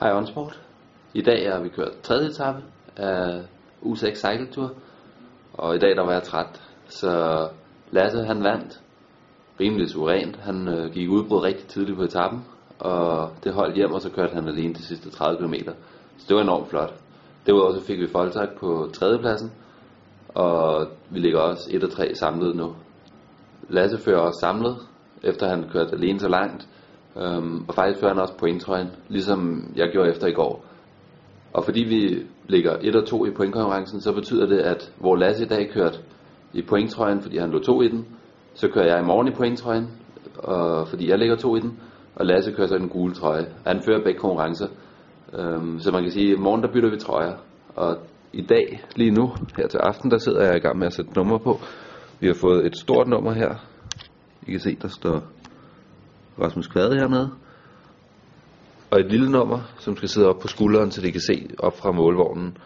Hej OnSport. I dag har vi kørt tredje etape af U6 Cykeltur, og i dag der var jeg træt, så Lasse han vandt rimelig suverænt. Han øh, gik udbrud rigtig tidligt på etappen, og det holdt hjem, og så kørte han alene de sidste 30 km. Så det var enormt flot. Derudover så fik vi Foltak på tredjepladsen, og vi ligger også 1 og 3 samlet nu. Lasse fører også samlet, efter han kørte alene så langt, Øhm, og faktisk fører han også pointtrøjen, ligesom jeg gjorde efter i går. Og fordi vi ligger 1 og 2 i pointkonkurrencen, så betyder det, at hvor Lasse i dag kørte i pointtrøjen, fordi han lå 2 i den, så kører jeg i morgen i pointtrøjen, og fordi jeg ligger 2 i den, og Lasse kører så i den gule trøje. Han fører begge konkurrencer. Øhm, så man kan sige, at i morgen der bytter vi trøjer. Og i dag, lige nu, her til aften, der sidder jeg i gang med at sætte nummer på. Vi har fået et stort nummer her. I kan se, der står Rasmus Kvade hernede. Og et lille nummer, som skal sidde op på skulderen, så de kan se op fra målvognen,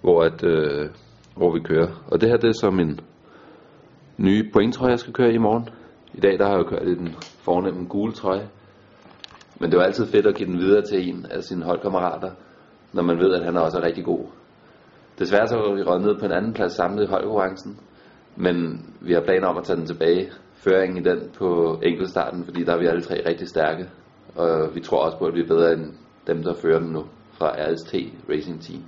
hvor, at, øh, hvor vi kører. Og det her, det er så min nye pointtrøje, jeg skal køre i morgen. I dag, der har jeg jo kørt i den fornemme gule trøje. Men det var altid fedt at give den videre til en af sine holdkammerater, når man ved, at han er også er rigtig god. Desværre så var vi røget ned på en anden plads samlet i holdkonkurrencen, men vi har planer om at tage den tilbage føringen i den på enkeltstarten, fordi der er vi alle tre rigtig stærke. Og vi tror også på, at vi er bedre end dem, der fører den nu fra RST Racing Team.